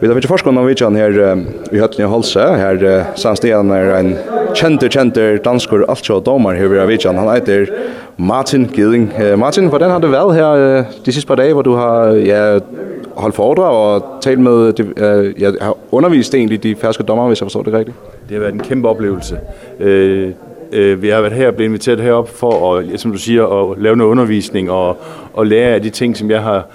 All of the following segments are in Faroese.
Vi har ikke forskunnet om vidtjen her i Høtten i Holse, her samstiden er en kjenter, kjenter dansker, alt så domar her vi har vidtjen. Han heter Martin Giding. Martin, hvordan har det været her de siste par dage, hvor du har ja, holdt foredrag og talt med, ja, har undervist egentlig de ferske dommer, hvis jeg forstår det rigtigt? Det har været en kæmpe oplevelse. Øh, øh, vi har været her og blevet inviteret herop for at, som du siger, at lave noget undervisning og, og lære af de ting, som jeg har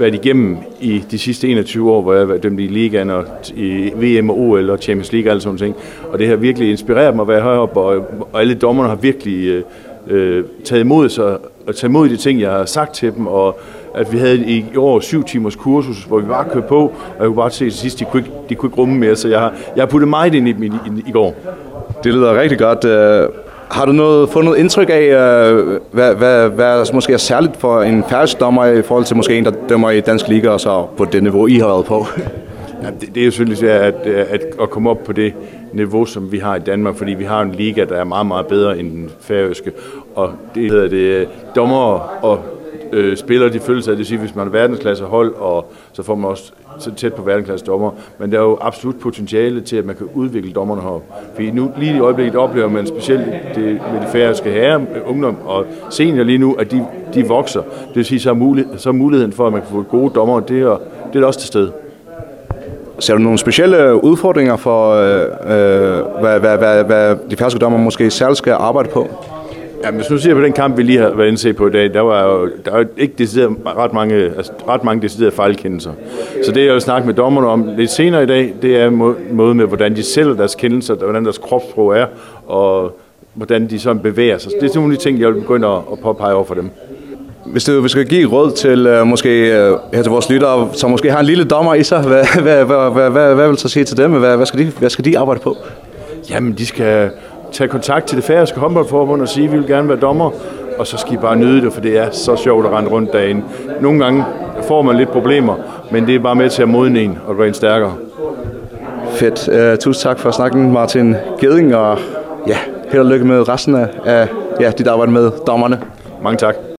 været igennem i de sidste 21 år, hvor jeg har været dømt i ligaen og i VM og OL og Champions League og alle sådan ting. Og det har virkelig inspireret mig at være heroppe, og, og alle dommerne har virkelig øh, taget imod sig og taget imod de ting, jeg har sagt til dem, og at vi havde i år syv timers kursus, hvor vi bare kørte på, og jeg kunne bare se til sidst, de kunne ikke, de kunne ikke rumme mere, så jeg har, jeg har puttet meget ind i, i, i, i går. Det lyder rigtig godt. Har du noget, fået noget indtryk af, hvad, hvad, hvad der måske er særligt for en færdig dommer i forhold til måske en, der dømmer i Dansk Liga og så på det niveau, I har været på? ja, det, det er jo selvfølgelig at, at, at komme op på det niveau, som vi har i Danmark, fordi vi har en liga, der er meget, meget bedre end den færøske. Og det hedder det dommer og øh, spillere de føler sig, det vil sige, hvis man er verdensklasse hold, og så får man også så tæt på verdensklasse dommer, men der er jo absolut potentiale til, at man kan udvikle dommerne her. Fordi nu lige i øjeblikket oplever man specielt det, med de færøske herre, ungdom og senior lige nu, at de, de vokser. Det vil sige, så er, mulighed, så er muligheden for, at man kan få gode dommer, det er, det er også til stede. Ser du nogle specielle udfordringer for, øh, hvad, hvad, hvad, hvad de færøske dommer måske særligt skal arbejde på? Ja, men så ser vi den kamp, vi lige har været indset på i dag. Der var jo der var ikke decideret ret mange, altså, ret mange deciderede fejlkendelser. Så det, jeg vil snakke med dommerne om lidt senere i dag, det er måde med, hvordan de sælger deres kendelser, hvordan deres kropsprog er, og hvordan de sådan bevæger sig. Så det er nogle af de ting, jeg vil begynde at, at påpege over for dem. Hvis du skal give råd til uh, måske uh, her til vores lyttere, som måske har en lille dommer i sig, hvad, hvad, hvad, hvad, hvad, hvad vil du så sige til dem? Hvad, hvad, skal de, hvad skal de arbejde på? Jamen, de skal tage kontakt til det færøske håndboldforbund og sige, at vi vil gerne være dommer, og så skal I bare nyde det, for det er så sjovt at rende rundt dagen. Nogle gange får man lidt problemer, men det er bare med til at modne en og gøre en stærkere. Fedt. Uh, tusind tak for snakken, Martin Geding, og ja, held og lykke med resten af, af ja, dit arbejde med dommerne. Mange tak.